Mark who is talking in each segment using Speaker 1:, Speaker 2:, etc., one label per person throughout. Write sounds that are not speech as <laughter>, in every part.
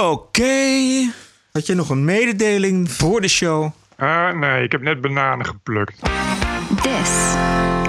Speaker 1: Oké. Had je nog een mededeling voor de show?
Speaker 2: Uh, nee, ik heb net bananen geplukt.
Speaker 3: This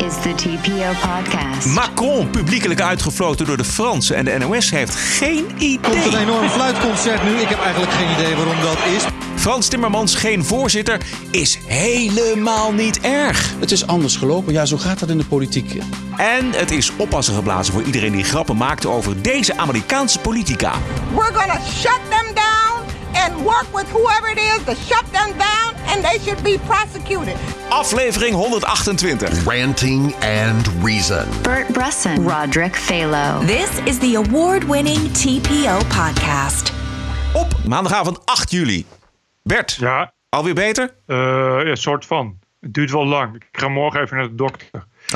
Speaker 3: is the TPO podcast.
Speaker 1: Macron publiekelijk uitgefloten door de Fransen en de NOS heeft geen idee.
Speaker 4: Komt een enorm fluitconcert nu. Ik heb eigenlijk geen idee waarom dat is.
Speaker 1: Frans Timmermans geen voorzitter is helemaal niet erg.
Speaker 5: Het is anders gelopen. Ja, zo gaat dat in de politiek.
Speaker 1: En het is oppassen geblazen voor iedereen die grappen maakt over deze Amerikaanse politica.
Speaker 6: We're gonna shut them down and work with whoever it is to shut them down and they should be prosecuted.
Speaker 1: Aflevering 128.
Speaker 7: Ranting and Reason.
Speaker 3: Bert Bresson, Roderick Phalo.
Speaker 8: This is the award-winning TPO podcast.
Speaker 1: Op maandagavond 8 juli. Bert,
Speaker 2: Ja,
Speaker 1: alweer beter?
Speaker 2: eh, ja, soort van. Het duurt wel lang. Ik ga morgen even naar de dokter.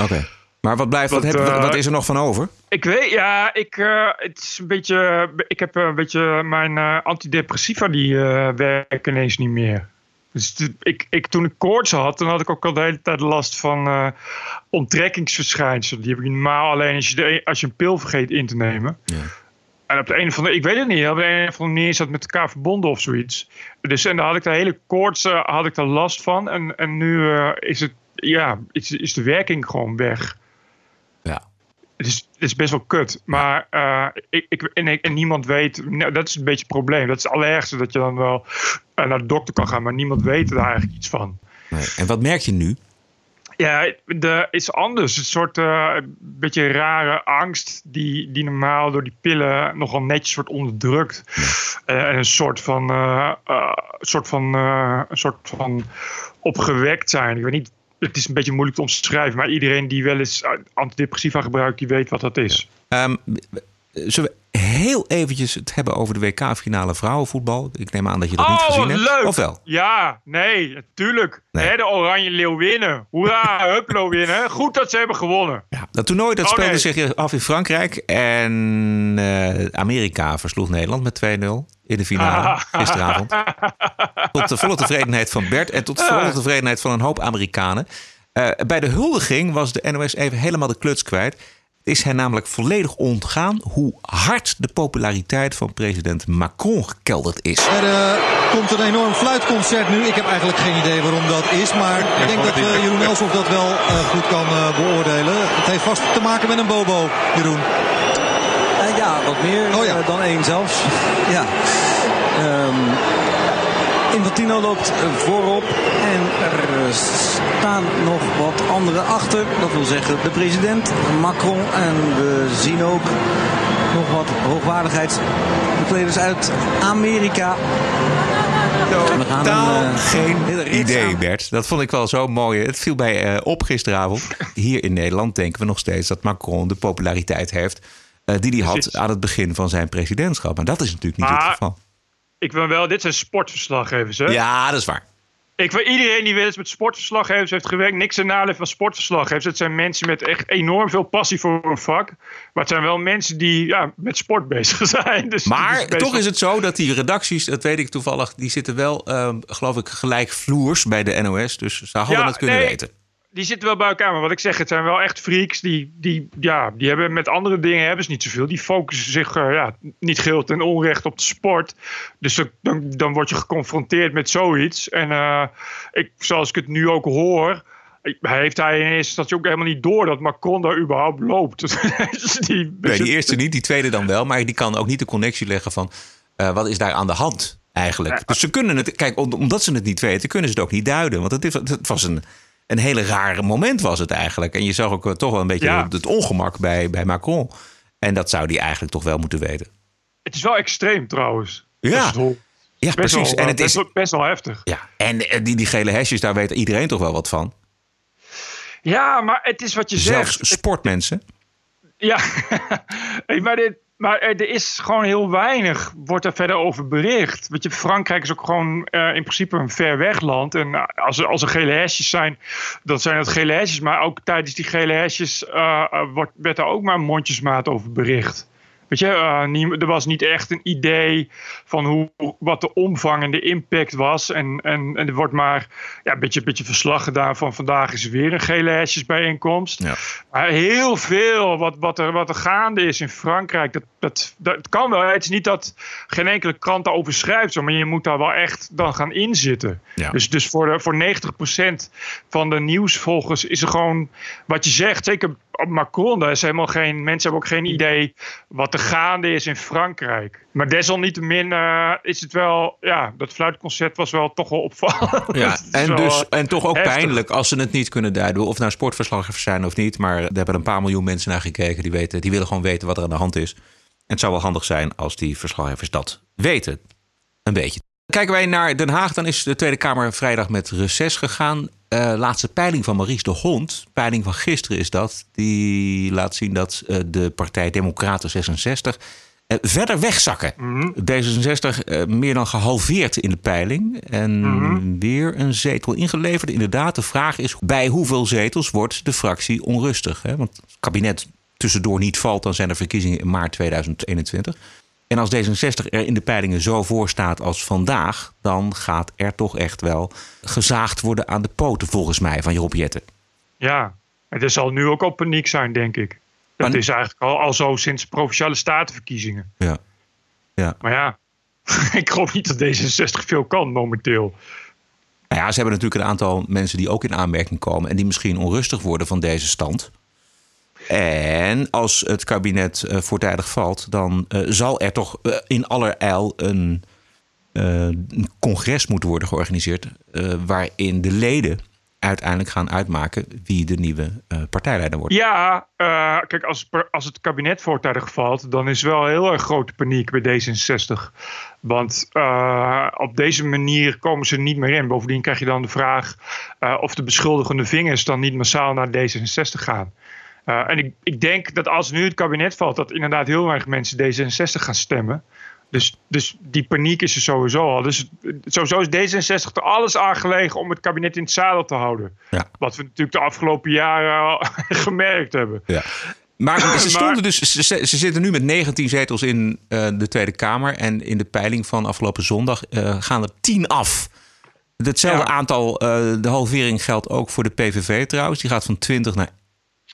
Speaker 1: Oké. Maar wat, blijft, wat,
Speaker 2: Wat,
Speaker 1: heb,
Speaker 2: eh,
Speaker 1: wat is er nog van over?
Speaker 2: Ik weet, ja, ik, eh, het is een beetje, ik heb een beetje mijn eh, antidepressiva die eh, werken ineens niet meer. Dus ik, ik, toen ik koorts had, dan had ik ook al de hele tijd last van eh onttrekkingsverschijnselen. Die heb ik normaal alleen als je, de, als je een pil vergeet in te nemen. En op de een of andere, ik weet het niet, op de een of andere manier is dat met elkaar verbonden of zoiets. Dus en daar had ik de hele koorts eh, had ik daar last van. En, en nu eh, is het, ja, is, is de werking gewoon weg.
Speaker 1: Ja.
Speaker 2: Het is, het is best wel kut. Maar eh, ik, ik, en, ik- en niemand weet. Nou, dat is een beetje het probleem. Dat is het allerergste dat je dan wel naar de dokter kan gaan. Maar niemand weet er eigenlijk iets van.
Speaker 1: Nee. En wat merk je nu?
Speaker 2: Ja, er is anders. Een soort eh, beetje rare angst. Die, die normaal door die pillen nogal netjes wordt onderdrukt. Eh, en een soort van. eh, eh, soort van, eh, een soort van opgewekt zijn. Ik weet niet. Het is een beetje moeilijk te omschrijven. Maar iedereen die wel eens eh, antidepressiva gebruikt, die weet wat dat is.
Speaker 1: Ehm, zullen we heel eventjes het hebben over de WK-finale vrouwenvoetbal? Ik neem aan dat je dat niet
Speaker 2: Oh,
Speaker 1: gezien hebt.
Speaker 2: leuk.
Speaker 1: Of wel?
Speaker 2: Ja, nee, natuurlijk.
Speaker 1: Nee.
Speaker 2: Hè, de Oranje Leeuw winnen. Hoera, <laughs> Hupplo winnen. Goed dat ze hebben gewonnen.
Speaker 1: Ja, dat toernooi dat
Speaker 2: Oh,
Speaker 1: speelde
Speaker 2: nee.
Speaker 1: zich af in Frankrijk. En eh, Amerika versloeg Nederland met 2-0 in de finale gisteravond. <laughs> Tot de volle tevredenheid van Bert en tot de volle tevredenheid van een hoop Amerikanen. Eh, bij de huldiging was de NOS even helemaal de kluts kwijt. Het is hen namelijk volledig ontgaan hoe hard de populariteit van president Macron gekelderd is.
Speaker 4: Er eh, komt een enorm fluitconcert nu. Ik heb eigenlijk geen idee waarom dat is. Maar ik denk dat eh, Jeroen Elsof dat wel eh, goed kan eh, beoordelen. Het heeft vast te maken met een bobo, Jeroen.
Speaker 9: Ja, wat meer
Speaker 4: Oh ja.
Speaker 9: dan één zelfs. Ja. Infantino loopt eh, voorop en er staan nog wat anderen achter. Dat wil zeggen de president, Macron en we zien ook nog wat hoogwaardigheidsbekleders uit Amerika. We gaan
Speaker 1: Totaal
Speaker 9: eh,
Speaker 1: geen idee,
Speaker 9: aan.
Speaker 1: Bert. Dat vond ik wel zo mooi. Het viel mij eh, op gisteravond. Hier in Nederland denken we nog steeds dat Macron de populariteit heeft. eh, die hij had aan het begin van zijn presidentschap. Maar dat is natuurlijk niet het geval.
Speaker 2: Ik ben wel, dit zijn sportverslaggevers, hè?
Speaker 1: Ja, dat is waar.
Speaker 2: Ik wil iedereen die wel eens met sportverslaggevers heeft gewerkt, niks te nadelen van sportverslaggevers. Het zijn mensen met echt enorm veel passie voor hun vak. Maar het zijn wel mensen die ja, met sport <laughs> bezig zijn. Dus
Speaker 1: Maar
Speaker 2: best
Speaker 1: toch is het zo dat die redacties, dat weet ik toevallig, die zitten wel, ehm, geloof ik, gelijkvloers bij de NOS. Dus ze hadden
Speaker 2: Ja,
Speaker 1: het kunnen
Speaker 2: nee.
Speaker 1: weten.
Speaker 2: Die zitten wel bij elkaar. Maar wat ik zeg, het zijn wel echt freaks. Die, die, ja, die hebben met andere dingen hebben ze niet zoveel. Die focussen zich eh, ja, niet geheel ten onrecht op de sport. Dus dan, dan, word je geconfronteerd met zoiets. En eh, ik, zoals ik het nu ook hoor... Heeft hij in eerste instantie ook helemaal niet door dat Macron daar überhaupt loopt? <laughs> Dus die,
Speaker 1: Nee, die eerste niet, die tweede dan wel. Maar die kan ook niet de connectie leggen van eh, wat is daar aan de hand eigenlijk. Dus ze kunnen het, kijk, om- omdat ze het niet weten, kunnen ze het ook niet duiden. Want het, is- het was een, een hele rare moment was het eigenlijk. En je zag ook eh, toch wel een beetje
Speaker 2: Ja.
Speaker 1: het, het ongemak bij, bij Macron. En dat zou die eigenlijk toch wel moeten weten.
Speaker 2: Het is wel extreem trouwens.
Speaker 1: Ja. Ja,
Speaker 2: best
Speaker 1: precies. En het
Speaker 2: best,
Speaker 1: is,
Speaker 2: wel, best wel heftig.
Speaker 1: ja. en eh, die, die gele hesjes, daar weet iedereen toch wel wat van.
Speaker 2: Ja, maar het is wat je
Speaker 1: Zelfs
Speaker 2: zegt.
Speaker 1: sportmensen.
Speaker 2: Ja, <laughs> maar, dit, maar er is gewoon heel weinig, wordt er verder over bericht. Weet je, Frankrijk is ook gewoon eh, in principe een ver weg land. En eh, als als er gele hesjes zijn, dan zijn het gele hesjes. Maar ook tijdens die gele hesjes eh, eh, wordt, werd er ook maar mondjesmaat over bericht. Weet je, uh, nie, er was niet echt een idee van hoe, wat de omvang en de impact was. En, en, en er wordt maar ja, een beetje, beetje verslag gedaan van vandaag is er weer een gele hesjesbijeenkomst. Ja. Maar heel veel wat, wat, er, wat er gaande is in Frankrijk, dat, dat, dat kan wel. Het is niet dat geen enkele krant daarover schrijft, maar je moet daar wel echt dan gaan inzitten. Ja. Dus, dus voor, de, voor 90% van de nieuwsvolgers is er gewoon wat je zegt, zeker Macron, daar is helemaal geen, mensen hebben ook geen idee wat er gaande is in Frankrijk. Maar desalniettemin uh, is het wel, ja, dat fluitconcert was wel toch wel opvallend.
Speaker 1: Ja, <laughs> en, dus, en toch ook pijnlijk als ze het niet kunnen duiden. Of nou sportverslaggevers zijn of niet. Maar er hebben een paar miljoen mensen naar gekeken die, weten, die willen gewoon weten wat er aan de hand is. En het zou wel handig zijn als die verslaggevers dat weten. Een beetje. Kijken wij naar Den Haag, dan is de Tweede Kamer vrijdag met reces gegaan. Uh, laatste peiling van Maurice de Hond, peiling van gisteren is dat, die laat zien dat uh, de partij Democraten 66 uh, verder wegzakken. Mm -hmm. D66 meer dan gehalveerd in de peiling en weer een zetel ingeleverd. Inderdaad, de vraag is bij hoeveel zetels wordt de fractie onrustig? Hè? Want het kabinet tussendoor niet valt, dan zijn er verkiezingen in maart 2021. En als D66 er in de peilingen zo voor staat als vandaag, dan gaat er toch echt wel gezaagd worden aan de poten, volgens mij, van Job Jetten.
Speaker 2: Ja, er zal nu ook al paniek zijn, denk ik. Dat is eigenlijk al, al zo sinds provinciale statenverkiezingen.
Speaker 1: Ja. ja.
Speaker 2: Maar ja, <laughs> ik geloof niet dat D66 veel kan momenteel.
Speaker 1: Nou ja, ze hebben natuurlijk een aantal mensen die ook in aanmerking komen en die misschien onrustig worden van deze stand. En als het kabinet uh, voortijdig valt, dan uh, zal er toch uh, in allerijl een, een, congres moeten worden georganiseerd. waarin de leden uiteindelijk gaan uitmaken wie de nieuwe partijleider wordt.
Speaker 2: Ja, kijk, als, als het kabinet voortijdig valt, dan is wel heel erg grote paniek bij D66. Want op deze manier komen ze niet meer in. Bovendien krijg je dan de vraag of de beschuldigende vingers dan niet massaal naar D66 gaan. Uh, en ik, ik denk dat als nu het kabinet valt, dat inderdaad heel weinig mensen D66 gaan stemmen. Dus, dus die paniek is er sowieso al. Dus sowieso is D66 er alles aangelegen om het kabinet in het zadel te houden. Ja. Wat we natuurlijk de afgelopen jaren al <laughs> gemerkt hebben.
Speaker 1: Ja. Maar ze, <clears throat> stonden dus, ze, ze, zitten nu met 19 zetels in uh, de Tweede Kamer. En in de peiling van afgelopen zondag uh, gaan er 10 af. Hetzelfde ja. aantal, uh, de halvering geldt ook voor de PVV trouwens. Die gaat van 20 naar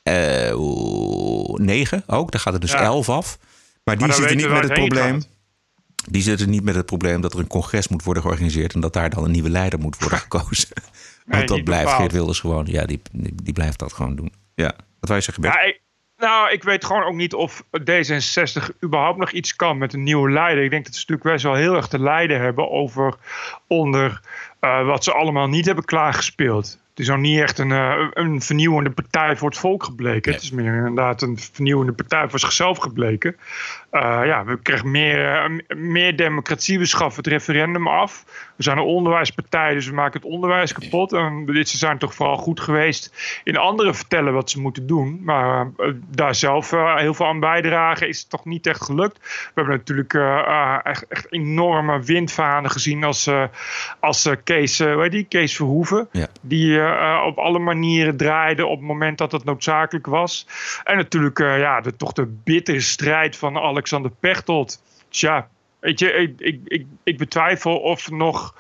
Speaker 1: 9 ook. Daar gaat er dus ja. 11 af. Maar die zitten niet met het probleem. Die zitten niet met het probleem dat er een congres moet worden georganiseerd. en dat daar dan een nieuwe leider moet worden gekozen. <laughs> Want nee, dat blijft bepaald. Geert Wilders gewoon. Ja, die, die, die, blijft dat gewoon doen. Ja, wat wij zeggen.
Speaker 2: Ja, ik, nou, ik weet gewoon ook niet of D66 überhaupt nog iets kan met een nieuwe leider. Ik denk dat ze natuurlijk best wel heel erg te lijden hebben over onder uh, wat ze allemaal niet hebben klaargespeeld. Het is nog niet echt een, uh, een vernieuwende partij voor het volk gebleken. Nee. Het is meer inderdaad een vernieuwende partij voor zichzelf gebleken. Uh, ja, we krijgen meer, uh, meer democratie. We schaffen het referendum af. We zijn een onderwijspartij, dus we maken het onderwijs kapot. En dit, ze zijn toch vooral goed geweest in anderen vertellen wat ze moeten doen. Maar daar zelf heel veel aan bijdragen is het toch niet echt gelukt. We hebben natuurlijk echt, echt, enorme windvanen gezien als, als Kees, hoe die? Kees Verhoeven. Ja. Die op alle manieren draaide op het moment dat het noodzakelijk was. En natuurlijk ja, de, toch de bittere strijd van Alexander Pechtold. Tja, weet je, ik, ik, ik, ik betwijfel of er nog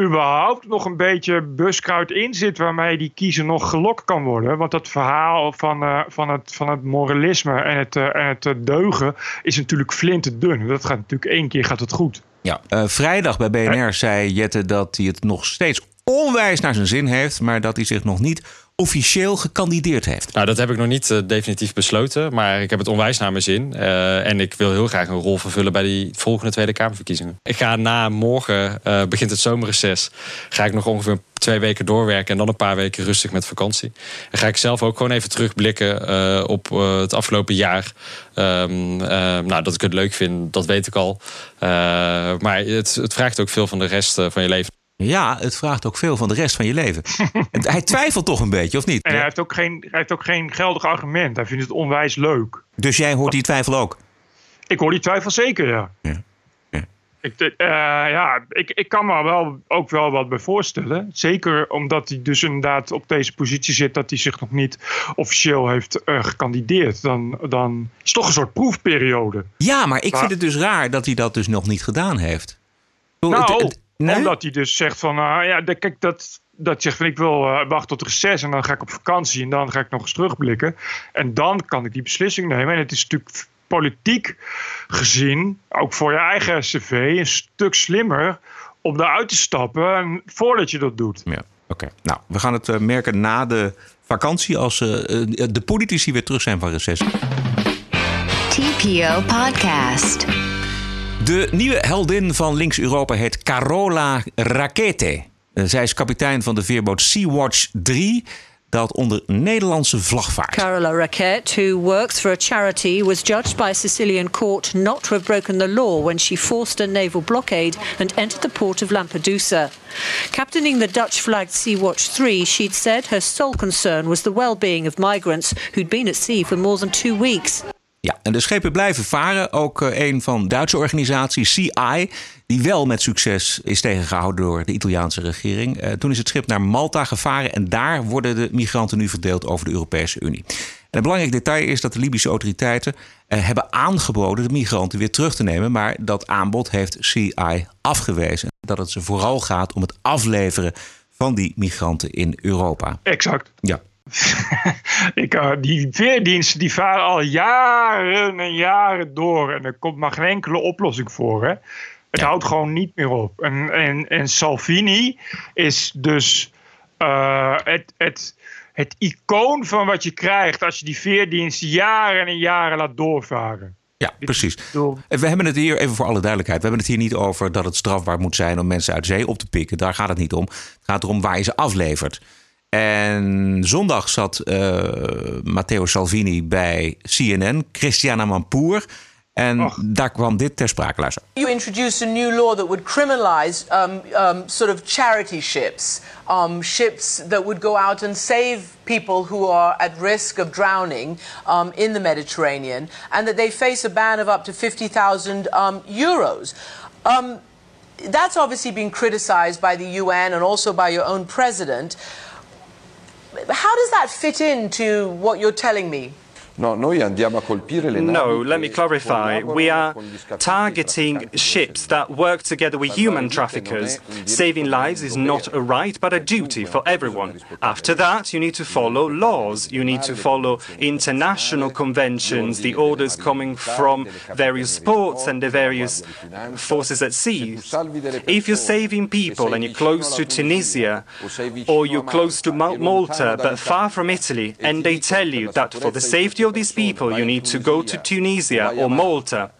Speaker 2: überhaupt nog een beetje buskruid in zit waarmee die kiezer nog gelokt kan worden. Want dat verhaal van, uh, van, het, van het moralisme en het, uh, en het deugen is natuurlijk flinterdun. Dat gaat natuurlijk één keer gaat het goed.
Speaker 1: Ja, uh, vrijdag bij BNR zei Jette dat hij het nog steeds onwijs naar zijn zin heeft, maar dat hij zich nog niet officieel gekandideerd heeft.
Speaker 10: Nou, dat heb ik nog niet uh, definitief besloten, maar ik heb het onwijs naar mijn zin. Uh, en ik wil heel graag een rol vervullen bij die volgende Tweede Kamerverkiezingen. Ik ga na morgen, uh, begint het zomerreces, ga ik nog ongeveer twee weken doorwerken en dan een paar weken rustig met vakantie. En ga ik zelf ook gewoon even terugblikken op het afgelopen jaar. Um, nou, dat ik het leuk vind, dat weet ik al. maar het, het vraagt ook veel van de rest van je leven.
Speaker 1: Ja, het vraagt ook veel van de rest van je leven. <laughs> hij twijfelt toch een beetje, of niet?
Speaker 2: En hij, heeft ook geen, hij heeft ook geen geldig argument. Hij vindt het onwijs leuk.
Speaker 1: Dus jij hoort die twijfel ook?
Speaker 2: Ik hoor die twijfel zeker, ja.
Speaker 1: ja. ja.
Speaker 2: Ik, uh, ja, ik, ik kan me wel, ook wel wat bij voorstellen. Zeker omdat hij dus inderdaad op deze positie zit... dat hij zich nog niet officieel heeft uh, gekandideerd. Dan, dan is het toch een soort proefperiode.
Speaker 1: Ja, maar ik vind het dus raar dat hij dat dus nog niet gedaan heeft.
Speaker 2: Nou, het, het, nee? omdat hij dus zegt van... Uh, ja, kijk, dat, dat zegt van ik wil uh, wachten tot reces en dan ga ik op vakantie en dan ga ik nog eens terugblikken. En dan kan ik die beslissing nemen. En het is natuurlijk politiek gezien, ook voor je eigen cv, een stuk slimmer om eruit te stappen voordat je dat doet.
Speaker 1: Ja, oké. Nou, we gaan het uh, merken na de vakantie als uh, de politici weer terug zijn van reces.
Speaker 3: TPO Podcast.
Speaker 1: De nieuwe heldin van Links Europa heet Carola Rackete. Zij is kapitein van de veerboot Sea-Watch 3 dat onder Nederlandse vlag vaart.
Speaker 11: Carola Raquette, who works for a charity, was judged by a Sicilian court not to have broken the law when she forced a naval blockade and entered the port of Lampedusa. Captaining the Dutch-flagged Sea-Watch 3, she'd said her sole concern was the well-being of migrants who'd been at sea for more than two weeks.
Speaker 1: Ja, en de schepen blijven varen. Ook uh, een van Duitse organisatie, CI, die wel met succes is tegengehouden door de Italiaanse regering. Uh, toen is het schip naar Malta gevaren en daar worden de migranten nu verdeeld over de Europese Unie. En een belangrijk detail is dat de Libische autoriteiten uh, hebben aangeboden de migranten weer terug te nemen. Maar dat aanbod heeft CI afgewezen. Dat het ze vooral gaat om het afleveren van die migranten in Europa.
Speaker 2: Exact.
Speaker 1: Ja. <laughs>
Speaker 2: ik, uh, die veerdiensten die varen al jaren en jaren door. En er komt maar geen enkele oplossing voor. Hè? Het ja. houdt gewoon niet meer op. En, en, en Salvini is dus uh, het, het, het icoon van wat je krijgt als je die veerdiensten jaren en jaren laat doorvaren.
Speaker 1: Ja, precies. We hebben het hier, even voor alle duidelijkheid, we hebben het hier niet over dat het strafbaar moet zijn om mensen uit zee op te pikken. Daar gaat het niet om. Het gaat erom waar je ze aflevert. En zondag zat uh, Matteo Salvini bij CNN, Christiana Mampour. En Och. daar kwam dit ter sprake. Luister.
Speaker 12: You introduced a new law that would criminalize um, um, sort of charity ships. Um, ships that would go out and save people who are at risk of drowning um, in the Mediterranean. And that they face a ban of up to 50,000 um, euros. Um, that's obviously been criticized by the UN and also by your own president. How does that fit into what you're telling me?
Speaker 13: No, noi andiamo a colpire le
Speaker 14: no, let me clarify. We are targeting ships that work together with human traffickers. Saving lives is not a right, but a duty for everyone. After that, you need to follow laws. You need to follow international conventions, the orders coming from various ports and the various forces at sea. If you're saving people and you're close to Tunisia or you're close to Malta but far from Italy, and they tell you that for the safety of these people, you need to go to Tunisia or Malta.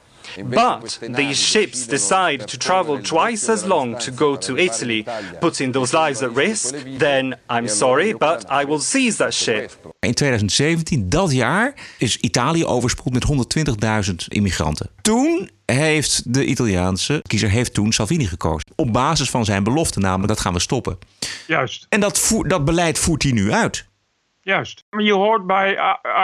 Speaker 14: But these ships decide to travel twice as long to go to Italy, putting those lives at risk, then I'm sorry, but I will seize that ship.
Speaker 1: In 2017, dat jaar, is Italië overspoeld met 120.000 immigranten. Toen heeft de Italiaanse kiezer heeft toen Salvini gekozen. Op basis van zijn belofte, namelijk dat gaan we stoppen.
Speaker 2: Juist.
Speaker 1: En dat, voer, dat beleid voert hij nu uit.
Speaker 2: Juist. Maar je hoort bij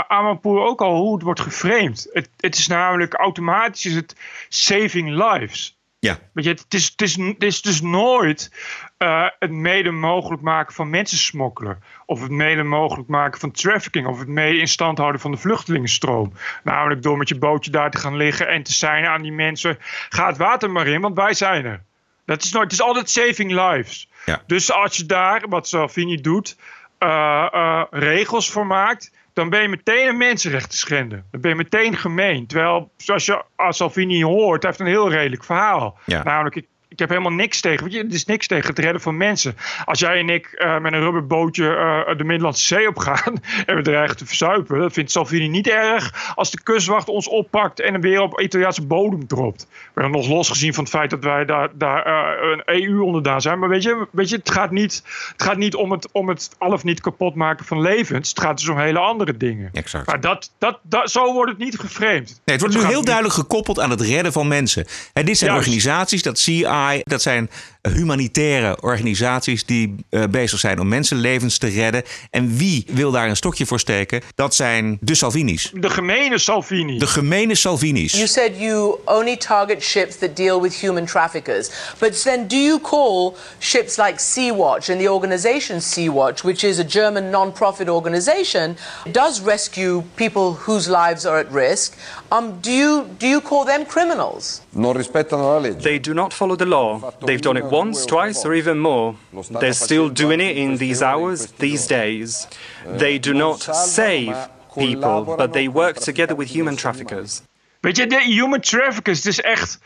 Speaker 2: Amanpour ook al hoe het wordt geframed. Het, het is namelijk automatisch is het saving lives.
Speaker 1: Ja.
Speaker 2: Weet je, het, is, het, is, het is dus nooit uh, het mede mogelijk maken van mensensmokkelen. Of het mede mogelijk maken van trafficking. Of het mede in stand houden van de vluchtelingenstroom. Namelijk door met je bootje daar te gaan liggen en te zijn aan die mensen. Ga het water maar in, want wij zijn er. Dat is nooit, het is altijd saving lives.
Speaker 1: Ja.
Speaker 2: Dus als je daar, wat Salvini doet, uh, uh, regels voor maakt, dan ben je meteen een mensenrechten schenden. Dan ben je meteen gemeen. Terwijl, zoals je als Salvini hoort, hij heeft een heel redelijk verhaal.
Speaker 1: Ja.
Speaker 2: Namelijk, ik, ik heb helemaal niks tegen. Weet je, het is niks tegen het redden van mensen. Als jij en ik uh, met een rubberbootje uh, de Middellandse Zee op gaan <laughs> en we dreigen te verzuipen, dat vindt Salvini niet erg als de kustwacht ons oppakt en weer op Italiaanse bodem dropt. Hebben nog losgezien van het feit dat wij daar, daar uh, een EU onderdaan zijn. Maar weet je, weet je het, gaat niet, het gaat niet om het, om het al of niet kapot maken van levens. Het gaat dus om hele andere dingen.
Speaker 1: Exact.
Speaker 2: Maar dat, dat, dat, zo wordt het niet geframed.
Speaker 1: Nee, het wordt nu heel duidelijk gekoppeld aan het redden van mensen. En dit zijn
Speaker 2: Juist.
Speaker 1: organisaties, dat CI, dat zijn humanitaire organisaties die uh, bezig zijn om mensenlevens te redden. En wie wil daar een stokje voor steken? Dat zijn de Salvinis.
Speaker 2: De gemene Salvini.
Speaker 1: De gemene Salvinis.
Speaker 12: You said you only target ships that deal with human traffickers. But then do you call ships like Sea-Watch and the organization Sea-Watch, which is a German non-profit organization, does rescue people whose lives are at risk. Um, do you do you call them criminals?
Speaker 13: Non rispettano la legge.
Speaker 14: They do not follow the law. They've done it once, twice, or even more. They're still doing it in these hours, these days. They do not save people, but they work together with human traffickers.
Speaker 2: Weet je, de human traffickers, het is echt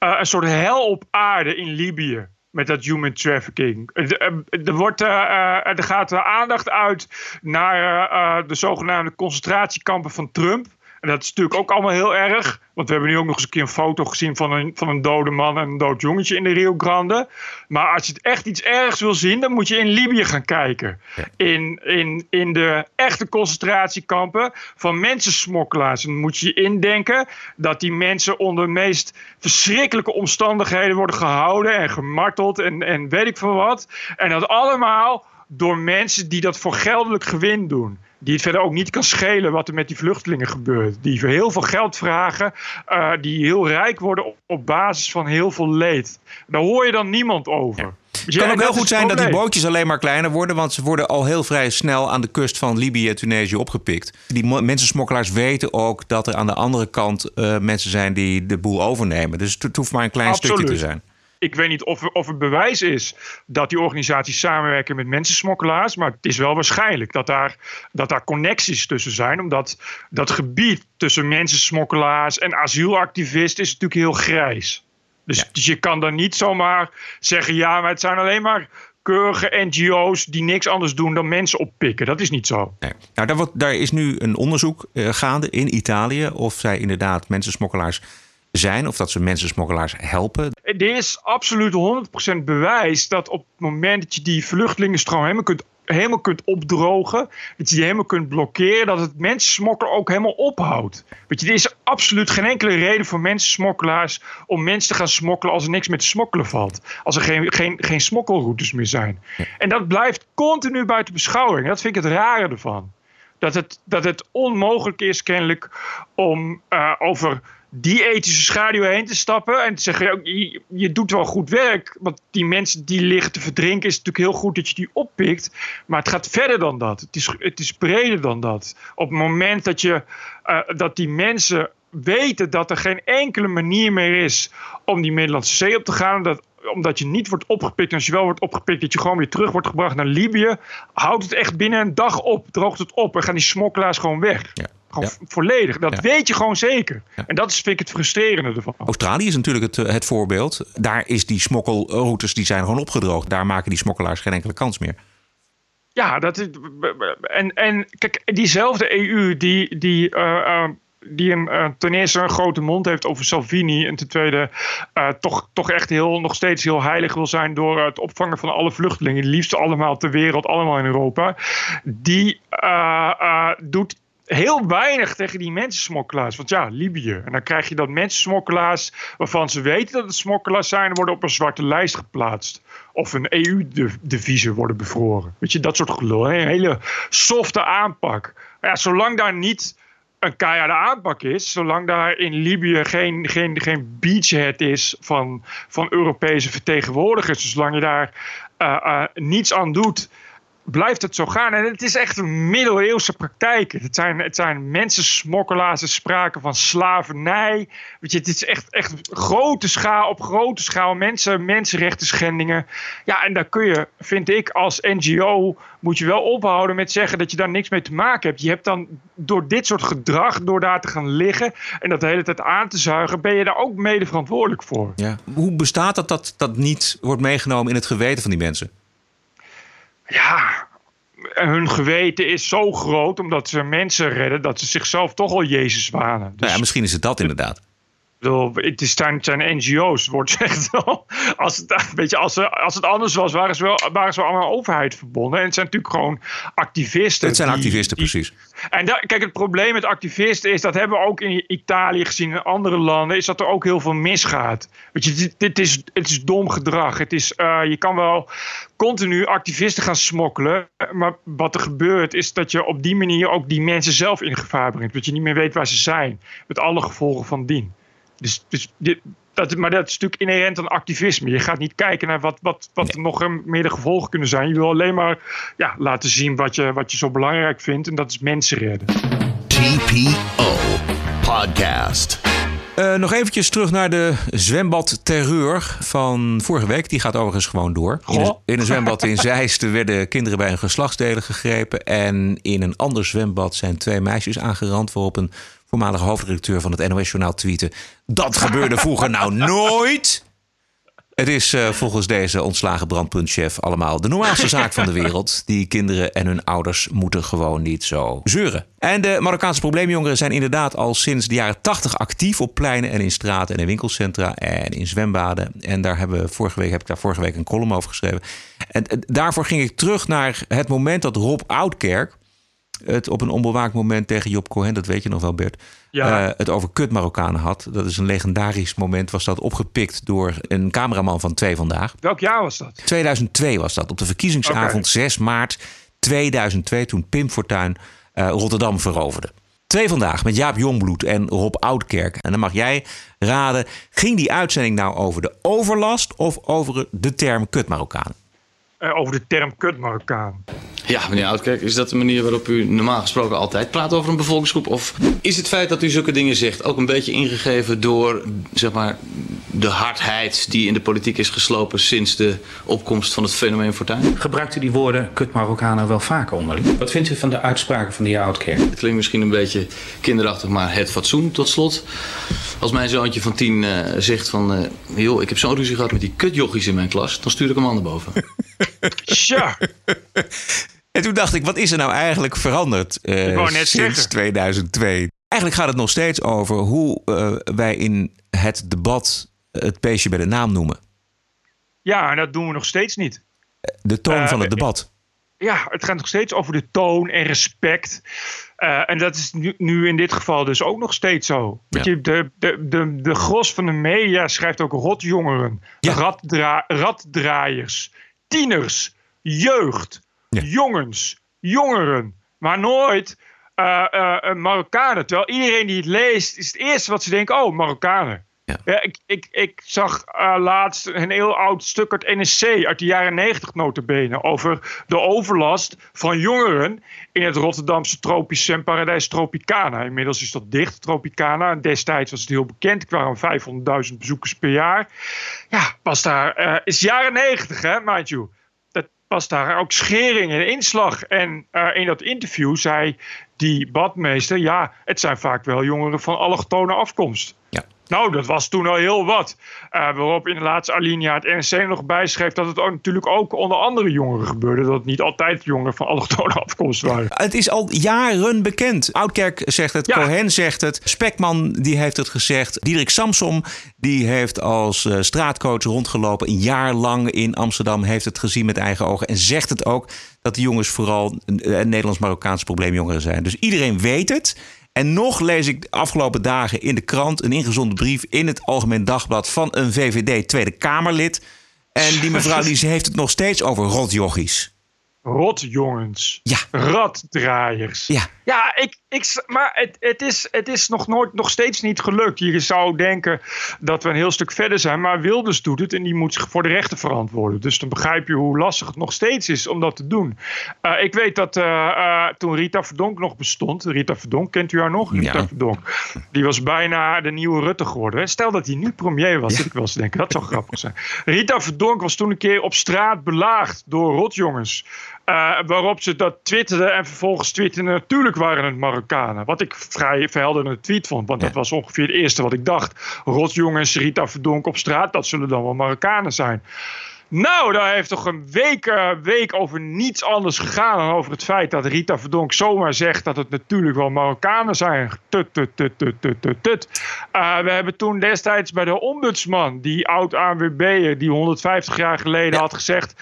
Speaker 2: uh, een soort hel op aarde in Libië met dat human trafficking. Er, wordt, er gaat aandacht uit naar de zogenaamde concentratiekampen van Trump. En dat is natuurlijk ook allemaal heel erg. Want we hebben nu ook nog eens een keer een foto gezien van een, van een dode man en een dood jongetje in de Rio Grande. Maar als je het echt iets ergs wil zien, dan moet je in Libië gaan kijken. In, in, in de echte concentratiekampen van mensensmokkelaars. Dan moet je je indenken dat die mensen onder de meest verschrikkelijke omstandigheden worden gehouden en gemarteld en, en weet ik veel wat. En dat allemaal door mensen die dat voor geldelijk gewin doen die het verder ook niet kan schelen wat er met die vluchtelingen gebeurt. Die voor heel veel geld vragen, uh, die heel rijk worden op, op, basis van heel veel leed. Daar hoor je dan niemand over.
Speaker 1: Het kan ook heel goed zijn dat die bootjes alleen maar kleiner worden, want ze worden al heel vrij snel aan de kust van Libië en Tunesië opgepikt. Die mensensmokkelaars weten ook dat er aan de andere kant uh, mensen zijn die de boel overnemen. Dus het hoeft maar een klein
Speaker 2: Absoluut.
Speaker 1: stukje te zijn
Speaker 2: ik weet niet of er, of er bewijs is dat die organisaties samenwerken met mensensmokkelaars. Maar het is wel waarschijnlijk dat daar, dat daar connecties tussen zijn. Omdat dat gebied tussen mensensmokkelaars en asielactivisten is natuurlijk heel grijs. Dus, dus je kan dan niet zomaar zeggen: ja, maar het zijn alleen maar keurige NGO's die niks anders doen dan mensen oppikken. Dat is niet zo.
Speaker 1: Nee. Nou, daar, wordt, daar is nu een onderzoek uh, gaande in Italië of zij inderdaad mensensmokkelaars zijn of dat ze mensensmokkelaars helpen.
Speaker 2: Er is absoluut 100% bewijs dat op het moment dat je die vluchtelingenstroom helemaal kunt, helemaal kunt opdrogen, dat je die helemaal kunt blokkeren, dat het mensensmokkelen ook helemaal ophoudt. Weet je, er is absoluut geen enkele reden voor mensensmokkelaars om mensen te gaan smokkelen als er niks met smokkelen valt. Als er geen, geen, geen smokkelroutes meer zijn. En dat blijft continu buiten beschouwing. Dat vind ik het rare ervan. Dat het, dat het onmogelijk is kennelijk om uh, over die ethische schaduw heen te stappen en te zeggen: je, je, doet wel goed werk. Want die mensen die liggen te verdrinken, is natuurlijk heel goed dat je die oppikt. Maar het gaat verder dan dat. Het is, het is breder dan dat. Op het moment dat, je, uh, dat die mensen weten dat er geen enkele manier meer is om die Middellandse Zee op te gaan. Dat, omdat je niet wordt opgepikt. En als je wel wordt opgepikt, dat je gewoon weer terug wordt gebracht naar Libië. Houdt het echt binnen een dag op. Droogt het op. En gaan die smokkelaars gewoon weg.
Speaker 1: Ja.
Speaker 2: Gewoon volledig. Dat weet je gewoon zeker. En dat is, vind ik het frustrerende ervan.
Speaker 1: Australië is natuurlijk het, het voorbeeld. Daar is die smokkelroutes die zijn gewoon opgedroogd. Daar maken die smokkelaars geen enkele kans meer.
Speaker 2: Ja, dat is, en, en kijk, diezelfde EU die, die uh, uh, die een, uh, ten eerste een grote mond heeft over Salvini. En ten tweede uh, toch, toch echt heel, nog steeds heel heilig wil zijn door het opvangen van alle vluchtelingen. Liefst allemaal ter wereld, allemaal in Europa. Die doet heel weinig tegen die mensensmokkelaars. Want ja, Libië. En dan krijg je dat mensensmokkelaars waarvan ze weten dat het smokkelaars zijn, worden op een zwarte lijst geplaatst. Of een EU-deviezen worden bevroren. Weet je, dat soort gelul. Een hele softe aanpak. Ja, zolang daar niet een keiharde aanpak is, zolang daar in Libië geen, geen, geen beachhead is van, van Europese vertegenwoordigers, zolang je daar uh, uh, niets aan doet blijft het zo gaan. En het is echt een middeleeuwse praktijk. Het zijn, het zijn mensensmokkelaars, er sprake van slavernij. Weet je, het is echt, echt grote schaal, op grote schaal mensen, mensenrechten schendingen. Ja, en daar kun je, vind ik, als NGO moet je wel ophouden met zeggen dat je daar niks mee te maken hebt. Je hebt dan door dit soort gedrag, door daar te gaan liggen en dat de hele tijd aan te zuigen, ben je daar ook mede verantwoordelijk voor.
Speaker 1: Ja. Hoe bestaat dat dat dat niet wordt meegenomen in het geweten van die mensen?
Speaker 2: Ja, hun geweten is zo groot omdat ze mensen redden dat ze zichzelf toch al Jezus wanen.
Speaker 1: Dus, nou ja, misschien is het dat inderdaad.
Speaker 2: Bedoel, het is, zijn, het zijn NGO's, wordt <laughs> gezegd wel. Als het, weet je, als, als het anders was, waren ze wel, waren ze wel aan de overheid verbonden. En het zijn natuurlijk gewoon activisten.
Speaker 1: Het zijn
Speaker 2: die-
Speaker 1: activisten,
Speaker 2: die-
Speaker 1: precies.
Speaker 2: En kijk, het probleem met activisten is, dat hebben we ook in Italië gezien, in andere landen, is dat er ook heel veel misgaat. Weet je, dit, dit is, het is dom gedrag. Het is, eh, je kan wel continu activisten gaan smokkelen, maar wat er gebeurt is dat je op die manier ook die mensen zelf in gevaar brengt. Dat je niet meer weet waar ze zijn, met alle gevolgen van dien. Dus, dus dit, dat, maar dat is natuurlijk inherent aan activisme. Je gaat niet kijken naar wat, wat, wat er nog meer de gevolgen kunnen zijn. Je wil alleen maar ja, laten zien wat je, wat je zo belangrijk vindt. En dat is mensen redden.
Speaker 7: TPO Podcast.
Speaker 1: Eh, nog eventjes terug naar de zwembadterreur van vorige week. Die gaat overigens gewoon door. In een,
Speaker 2: Goh.
Speaker 1: in een zwembad in <laughs> Zeist werden kinderen bij hun geslachtsdelen gegrepen. En in een ander zwembad zijn twee meisjes aangerand. Waarop een voormalige hoofdredacteur van het NOS-journaal tweette... Dat gebeurde vroeger nou <laughs> nooit! Het is eh, volgens deze ontslagen brandpuntchef allemaal de normaalste zaak van de wereld. Die kinderen en hun ouders moeten gewoon niet zo zeuren. En de Marokkaanse probleemjongeren zijn inderdaad al sinds de jaren 80 actief op pleinen en in straten en in winkelcentra en in zwembaden. En daar hebben we vorige week heb ik daar vorige week een column over geschreven. En eh, daarvoor ging ik terug naar het moment dat Rob Oudkerk het op een onbewaakt moment tegen Job Cohen, dat weet je nog wel Bert,
Speaker 2: Ja.
Speaker 1: eh, het over kut Marokkanen had. Dat is een legendarisch moment, was dat opgepikt door een cameraman van Twee Vandaag.
Speaker 2: Welk jaar was dat?
Speaker 1: 2002 was dat, op de verkiezingsavond
Speaker 2: Oké.
Speaker 1: 6 maart 2002, toen Pim Fortuyn eh, Rotterdam veroverde. Twee vandaag met Jaap Jongbloed en Rob Oudkerk. En dan mag jij raden, ging die uitzending nou over de overlast of over de term kut Marokkaan?
Speaker 2: Eh, over de term kut Marokkaan.
Speaker 15: Ja, meneer Oudkerk, is dat de manier waarop u normaal gesproken altijd praat over een bevolkingsgroep? Of is het feit dat u zulke dingen zegt ook een beetje ingegeven door zeg maar, de hardheid die in de politiek is geslopen sinds de opkomst van het fenomeen Fortuyn?
Speaker 16: Gebruikt u die woorden kut Marokkanen wel vaker onderling? Wat vindt u van de uitspraken van de heer Oudkerk?
Speaker 15: Het klinkt misschien een beetje kinderachtig, maar het fatsoen tot slot. Als mijn zoontje van tien eh, zegt van... eh, joh, ik heb zo'n ruzie gehad met die kutjochies in mijn klas... dan stuur ik hem aan naar boven. <laughs>
Speaker 2: Tja.
Speaker 1: En toen dacht ik, wat is er nou eigenlijk veranderd eh, sinds
Speaker 2: zeggen.
Speaker 1: 2002? Eigenlijk gaat het nog steeds over hoe eh, wij in het debat het beestje bij de naam noemen.
Speaker 2: Ja, en dat doen we nog steeds niet.
Speaker 1: De toon
Speaker 2: Eh,
Speaker 1: van het debat.
Speaker 2: Ja, het gaat nog steeds over de toon en respect. Eh, en dat is nu, nu in dit geval dus ook nog steeds zo. Weet je, de, de, de, de gros van de media schrijft ook rotjongeren, raddra raddraaiers, tieners, jeugd, jongens, jongeren. Maar nooit eh, eh, Marokkanen. Terwijl iedereen die het leest, is het eerste wat ze denken: oh, Marokkanen. Ja. ik, ik, ik zag eh, laatst een heel oud stuk uit NSC uit de jaren 90 notabene over de overlast van jongeren in het Rotterdamse tropisch Tropicana. Inmiddels is dat dicht, Tropicana. En destijds was het heel bekend. Kwamen 500.000 bezoekers per jaar. Ja, was daar, eh is jaren 90 hè, mind. Dat was daar ook schering en inslag. En eh, in dat interview zei die badmeester, ja, het zijn vaak wel jongeren van allochtone afkomst. Nou, dat was toen al heel wat. Eh, waarop in de laatste alinea het NRC nog bijschreef dat het ook, natuurlijk ook onder andere jongeren gebeurde. Dat het niet altijd jongeren van allochtone afkomst waren.
Speaker 1: Het is al jaren bekend. Oudkerk zegt het, Cohen zegt het, Spekman die heeft het gezegd. Diederik Samsom die heeft als eh, straatcoach rondgelopen een jaar lang in Amsterdam, heeft het gezien met eigen ogen en zegt het ook dat die jongens vooral eh, Nederlands-Marokkaanse probleemjongeren zijn. Dus iedereen weet het. En nog lees ik de afgelopen dagen in de krant een ingezonden brief in het Algemeen Dagblad van een VVD Tweede Kamerlid. En die mevrouw <laughs> die heeft het nog steeds over rotjochies.
Speaker 2: Rotjongens.
Speaker 1: Ja.
Speaker 2: Raddraaiers.
Speaker 1: Ja.
Speaker 2: Ja, ik, ik, maar het, het, is, het is nog, nooit, nog steeds niet gelukt. Je zou denken dat we een heel stuk verder zijn. Maar Wilders doet het en die moet zich voor de rechten verantwoorden. Dus dan begrijp je hoe lastig het nog steeds is om dat te doen. Eh, ik weet dat eh, eh, toen Rita Verdonk nog bestond. Rita Verdonk, kent u haar nog? Rita Verdonk. Die was bijna de nieuwe Rutte geworden. Stel dat hij nu premier was, zit ik wel eens denken. Dat zou grappig zijn. Rita Verdonk was toen een keer op straat belaagd door rotjongens. Eh, waarop ze dat twitterden en vervolgens twitterden natuurlijk waren het Marokkanen. Wat ik vrij verhelderende tweet vond. Want dat was ongeveer het eerste wat ik dacht. Rotjongens, Rita Verdonk op straat, dat zullen dan wel Marokkanen zijn. Nou, daar heeft toch een week, uh, week over niets anders gegaan dan over het feit dat Rita Verdonk zomaar zegt dat het natuurlijk wel Marokkanen zijn. Tut, tut, tut, tut, tut, tut, tut. Uh, we hebben toen destijds bij de ombudsman, die oud-ANWB'er, die 150 jaar geleden ja. had gezegd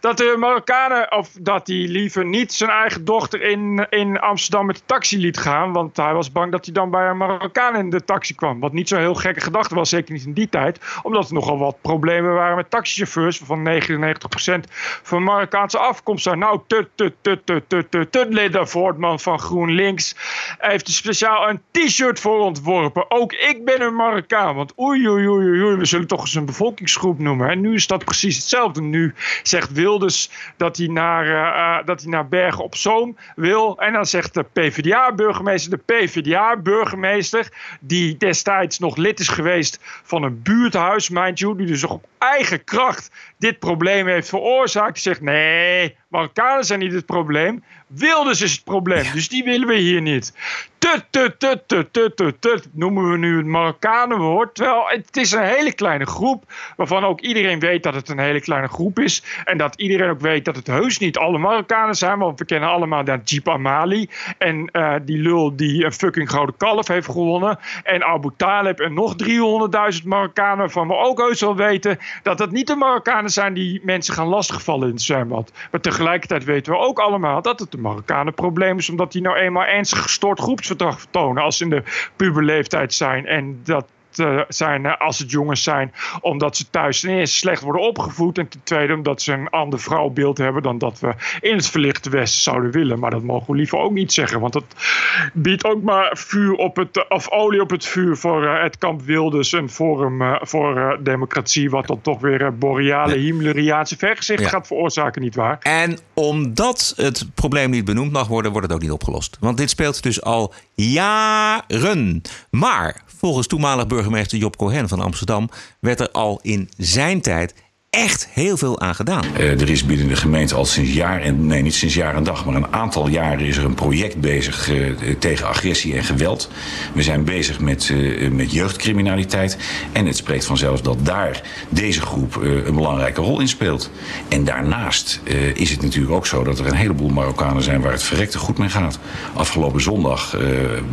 Speaker 2: dat de Marokkanen, of dat hij liever niet zijn eigen dochter in, in Amsterdam met de taxi liet gaan, want hij was bang dat hij dan bij een Marokkaan in de taxi kwam. Wat niet zo'n heel gekke gedachte was, zeker niet in die tijd, omdat er nogal wat problemen waren met taxichauffeurs, van 99% van Marokkaanse afkomst zijn. Nou, tut, tut, tut, tut, tut, tut, tut, Linda Voortman van GroenLinks heeft er speciaal een t-shirt voor ontworpen. Ook ik ben een Marokkaan, want oei, oei, oei, oei, we zullen toch eens een bevolkingsgroep noemen. En nu is dat precies hetzelfde. Nu zegt Wilders dat hij naar, uh, dat hij naar Bergen op Zoom wil. En dan zegt de PvdA-burgemeester, de PvdA-burgemeester, die destijds nog lid is geweest van een buurthuis, mind you, die dus op eigen kracht dit probleem heeft veroorzaakt. Zegt: nee, Marokkanen zijn niet het probleem. Wilders is het probleem. Dus die willen we hier niet. Tut, tut, tut, tut, tut, tut, tut, noemen we nu het Marokkanenwoord. Terwijl het is een hele kleine groep. Waarvan ook iedereen weet dat het een hele kleine groep is. En dat iedereen ook weet dat het heus niet alle Marokkanen zijn. Want we kennen allemaal dat Jeep Amali. En uh, die lul die een fucking gouden kalf heeft gewonnen. En Abu Talib en nog 300.000 Marokkanen. Waarvan we ook heus wel weten dat het niet de Marokkanen zijn die mensen gaan lastigvallen in het zwembad. Maar tegelijkertijd weten we ook allemaal dat het de Marokkanen probleem is. Omdat die nou eenmaal ernstig gestoord groepsverdrag vertonen als ze in de puberleeftijd zijn. En dat uh, zijn uh, als het jongens zijn, omdat ze thuis ten eerste slecht worden opgevoed. En ten tweede omdat ze een ander vrouwbeeld hebben dan dat we in het verlichte Westen zouden willen. Maar dat mogen we liever ook niet zeggen, want dat biedt ook maar vuur op het, of olie op het vuur voor uh, het kamp Wilders, een forum voor democratie, wat dan toch weer boreale, Himmleriaanse vergezichten ja. gaat veroorzaken, nietwaar?
Speaker 1: En omdat het probleem niet benoemd mag worden, wordt het ook niet opgelost. Want dit speelt dus al jaren. Maar volgens toenmalig burgemeester Job Cohen van Amsterdam werd er al in zijn tijd echt heel veel aan gedaan.
Speaker 17: Uh, er is binnen de gemeente al sinds jaar en nee, niet sinds jaar en dag, maar een aantal jaren is er een project bezig uh, tegen agressie en geweld. We zijn bezig met, uh, met jeugdcriminaliteit. En het spreekt vanzelf dat daar deze groep een belangrijke rol in speelt. En daarnaast is het natuurlijk ook zo dat er een heleboel Marokkanen zijn waar het verrekte goed mee gaat. Afgelopen zondag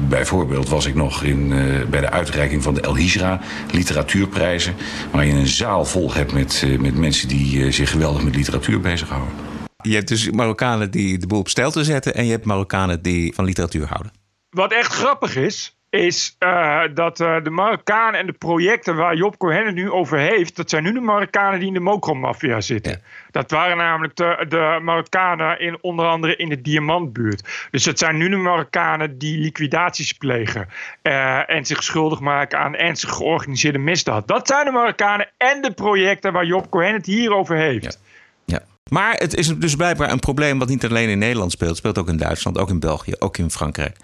Speaker 17: bijvoorbeeld was ik nog in, bij de uitreiking van de El Hijra literatuurprijzen. Waar je een zaal vol hebt met met mensen die uh, zich geweldig met literatuur bezighouden.
Speaker 1: Je hebt dus Marokkanen die de boel op stijl te zetten en je hebt Marokkanen die van literatuur houden.
Speaker 2: Wat echt grappig is, is uh, dat uh, de Marokkanen en de projecten waar Job Cohen het nu over heeft, dat zijn nu de Marokkanen die in de mokromafia zitten. Ja. Dat waren namelijk de, de Marokkanen in, onder andere in de Diamantbuurt. Dus dat zijn nu de Marokkanen die liquidaties plegen uh, en zich schuldig maken aan ernstig georganiseerde misdaad. Dat zijn de Marokkanen en de projecten waar Job Cohen het hier over heeft.
Speaker 1: Ja. ja. Maar het is dus blijkbaar een probleem wat niet alleen in Nederland speelt. Het speelt ook in Duitsland, ook in België, ook in Frankrijk.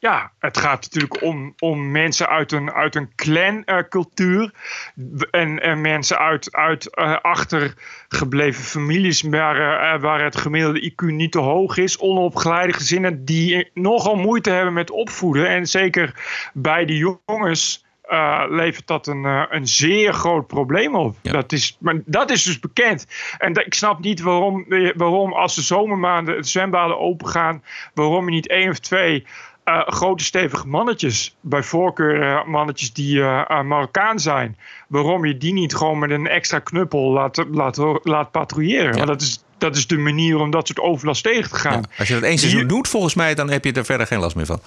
Speaker 2: Ja, het gaat natuurlijk om, om mensen uit een, uit een clan-cultuur. en, en mensen uit, uit uh, achtergebleven families waar, uh, waar het gemiddelde IQ niet te hoog is. Onopgeleide gezinnen die nogal moeite hebben met opvoeden. En zeker bij de jongens. Uh, levert dat een, uh, een zeer groot probleem op. Ja. Dat, is, maar dat is dus bekend. En dat, ik snap niet waarom, waarom als de zomermaanden het zwembaden opengaan, waarom je niet één of twee uh, grote stevige mannetjes, bij voorkeur uh, mannetjes die uh, Marokkaan zijn, waarom je die niet gewoon met een extra knuppel laat, laat, laat patrouilleren. Ja. Dat, is, dat is de manier om dat soort overlast tegen te gaan. Ja,
Speaker 1: als je dat eens seizoen doet, volgens mij, dan heb je er verder geen last meer van.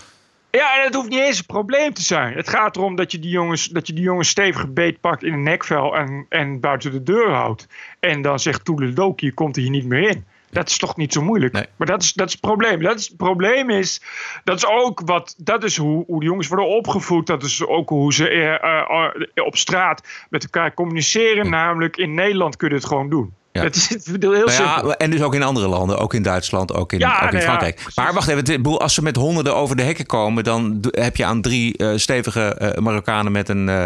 Speaker 2: Ja, en het hoeft niet eens een probleem te zijn. Het gaat erom dat je die jongens, dat je die jongens stevig beetpakt in een nekvel en, en buiten de deur houdt. En dan zegt Toeledoki, je komt er hier niet meer in. Dat is toch niet zo moeilijk. Nee. Maar dat is, dat is het probleem. Dat is, het probleem is, dat is ook wat, dat is hoe, hoe de jongens worden opgevoed. Dat is ook hoe ze uh, uh, op straat met elkaar communiceren. Namelijk in Nederland kun je het gewoon doen. Ja. Dat is <laughs> heel nou
Speaker 1: ja, en dus ook in andere landen, ook in Duitsland, ook in, ja, ook in nou Frankrijk. Ja, maar wacht even, als ze met honderden over de hekken komen, dan heb je aan drie uh, stevige uh, Marokkanen met een uh,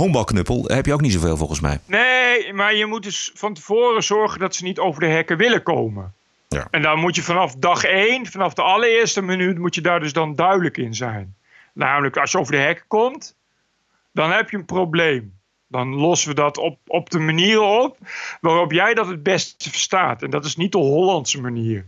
Speaker 1: honkbalknuppel, heb je ook niet zoveel volgens mij.
Speaker 2: Nee, maar je moet dus van tevoren zorgen dat ze niet over de hekken willen komen. Ja. En dan moet je vanaf dag één, vanaf de allereerste minuut, moet je daar dus dan duidelijk in zijn. Namelijk, als je over de hekken komt, dan heb je een probleem. Dan lossen we dat op, op de manier op waarop jij dat het beste verstaat. En dat is niet de Hollandse manier.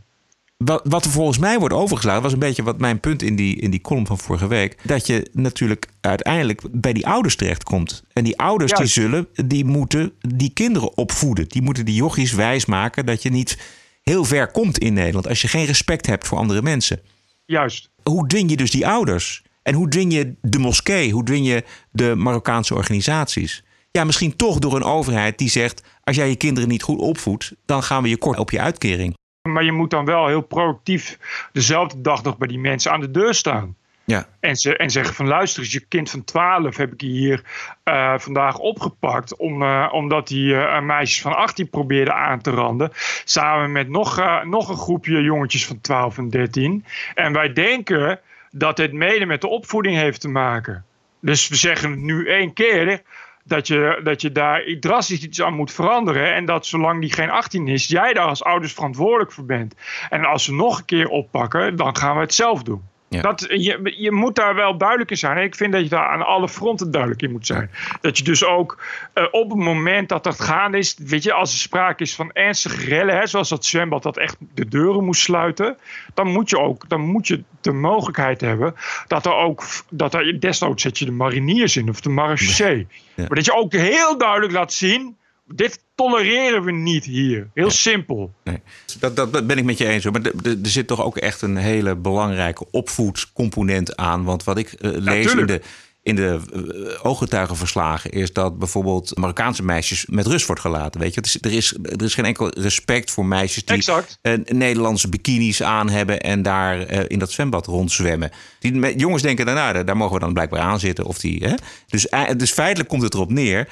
Speaker 1: Wat, wat er volgens mij wordt overgeslagen, was een beetje wat mijn punt in die, in die column van vorige week. Dat je natuurlijk uiteindelijk bij die ouders terechtkomt. En die ouders die zullen, die moeten die kinderen opvoeden. Die moeten die jochies wijsmaken dat je niet heel ver komt in Nederland als je geen respect hebt voor andere mensen.
Speaker 2: Juist.
Speaker 1: Hoe dwing je dus die ouders? En hoe dwing je de moskee? Hoe dwing je de Marokkaanse organisaties? Ja, misschien toch door een overheid die zegt: als jij je kinderen niet goed opvoedt, dan gaan we je kort op je uitkering.
Speaker 2: Maar je moet dan wel heel proactief dezelfde dag nog bij die mensen aan de deur staan.
Speaker 1: Ja.
Speaker 2: En, ze, en zeggen van luister eens, je kind van 12 heb ik hier uh, vandaag opgepakt. Om, uh, omdat hij uh, meisjes van 18 probeerde aan te randen. Samen met nog, nog een groepje jongetjes van 12 en 13. En wij denken dat dit mede met de opvoeding heeft te maken. Dus we zeggen het nu één keer dat je, dat je daar drastisch iets aan moet veranderen. En dat zolang die geen 18 is, jij daar als ouders verantwoordelijk voor bent. En als ze nog een keer oppakken, dan gaan we het zelf doen. Dat, je, je moet daar wel duidelijk in zijn. Ik vind dat je daar aan alle fronten duidelijk in moet zijn. Dat je dus ook uh, op het moment dat dat gaande is, weet je, als er sprake is van ernstige rellen, hè, zoals dat zwembad dat echt de deuren moest sluiten, dan moet je ook, dan moet je de mogelijkheid hebben dat er ook, dat er desnoods zet je de mariniers in of de marechaussee. Maar dat je ook heel duidelijk laat zien dit tolereren we niet hier. Heel simpel.
Speaker 1: Nee. Dat, dat, dat, ben ik met je eens. Maar er zit toch ook echt een hele belangrijke opvoedcomponent aan. Want wat ik uh, lees in de, in de uh, ooggetuigenverslagen is dat bijvoorbeeld Marokkaanse meisjes met rust wordt gelaten. Weet je, is, er, is, er is geen enkel respect voor meisjes die uh, Nederlandse bikinis aan hebben en daar in dat zwembad rondzwemmen. Die jongens denken daarna, daar mogen we dan blijkbaar aan zitten. Of die, hè? Dus, dus feitelijk komt het erop neer eh,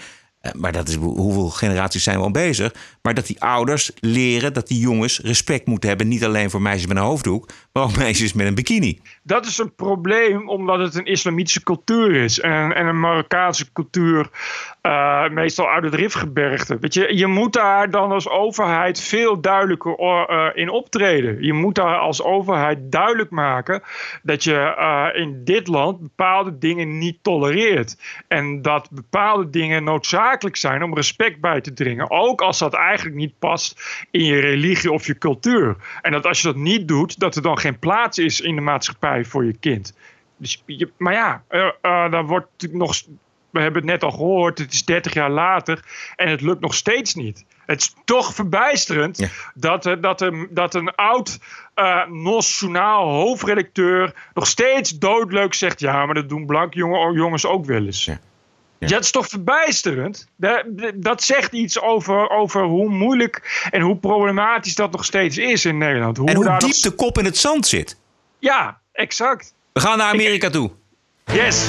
Speaker 1: maar dat is hoeveel generaties zijn we al bezig. Maar dat die ouders leren dat die jongens respect moeten hebben. Niet alleen voor meisjes met een hoofddoek, ook meisjes met een bikini.
Speaker 2: Dat is een probleem omdat het een islamitische cultuur is. En, en een Marokkaanse cultuur, uh, meestal uit het Rifgebergte. Weet je, je moet daar dan als overheid veel duidelijker uh, in optreden. Je moet daar als overheid duidelijk maken dat je uh, in dit land bepaalde dingen niet tolereert. En dat bepaalde dingen noodzakelijk zijn om respect bij te dringen. Ook als dat eigenlijk niet past in je religie of je cultuur. En dat als je dat niet doet, dat er dan geen plaats is in de maatschappij voor je kind. Dus je, maar ja, uh, uh, dan wordt nog. We hebben het net al gehoord, het is 30 jaar later en het lukt nog steeds niet. Het is toch verbijsterend ja. dat, dat, een, dat een oud uh, NOS-journaal hoofdredacteur nog steeds doodleuk zegt: ja, maar dat doen blanke jongen, jongens ook wel eens. Ja. Ja. Dat is toch verbijsterend? Dat, dat zegt iets over, over hoe moeilijk en hoe problematisch dat nog steeds is in Nederland.
Speaker 1: Hoe en hoe diep nog... de kop in het zand zit.
Speaker 2: Ja, exact.
Speaker 1: We gaan naar Amerika
Speaker 2: Ik...
Speaker 1: toe.
Speaker 2: Yes.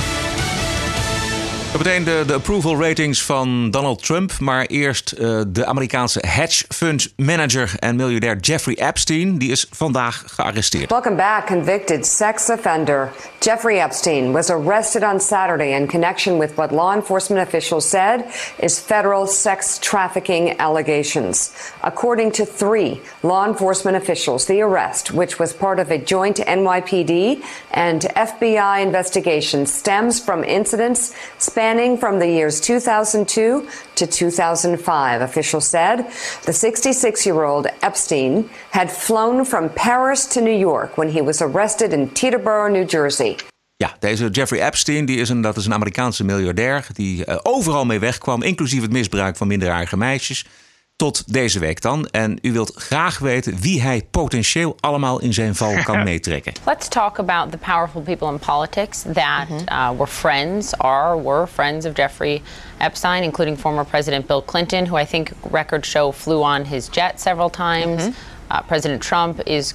Speaker 1: De, de approval ratings van Donald Trump. Maar eerst uh, de Amerikaanse hedge fund manager en miljardair Jeffrey Epstein. Die is vandaag gearresteerd.
Speaker 18: Welcome back. Convicted sex offender Jeffrey Epstein was arrested on Saturday in connection with what law enforcement officials said is federal sex trafficking allegations. According to three law enforcement officials, the arrest, which was part of a joint NYPD and FBI investigation, stems from incidents spanning from the years 2002 to 2005. Officials said the 66 year old Epstein had flown from Paris to New York when he was arrested in Teterboro, New Jersey.
Speaker 1: Ja, deze Jeffrey Epstein die is een, dat is een Amerikaanse miljardair die uh, overal mee wegkwam, inclusief het misbruik van minderjarige meisjes. Tot deze week dan. En u wilt graag weten wie hij potentieel allemaal in zijn val kan <laughs> meetrekken.
Speaker 19: Let's talk about the powerful people in politics that -hmm. uh, were friends, are, were friends of Jeffrey Epstein, including former President Bill Clinton, who I think records show flew on his jet several times. Mm -hmm. uh, President Trump is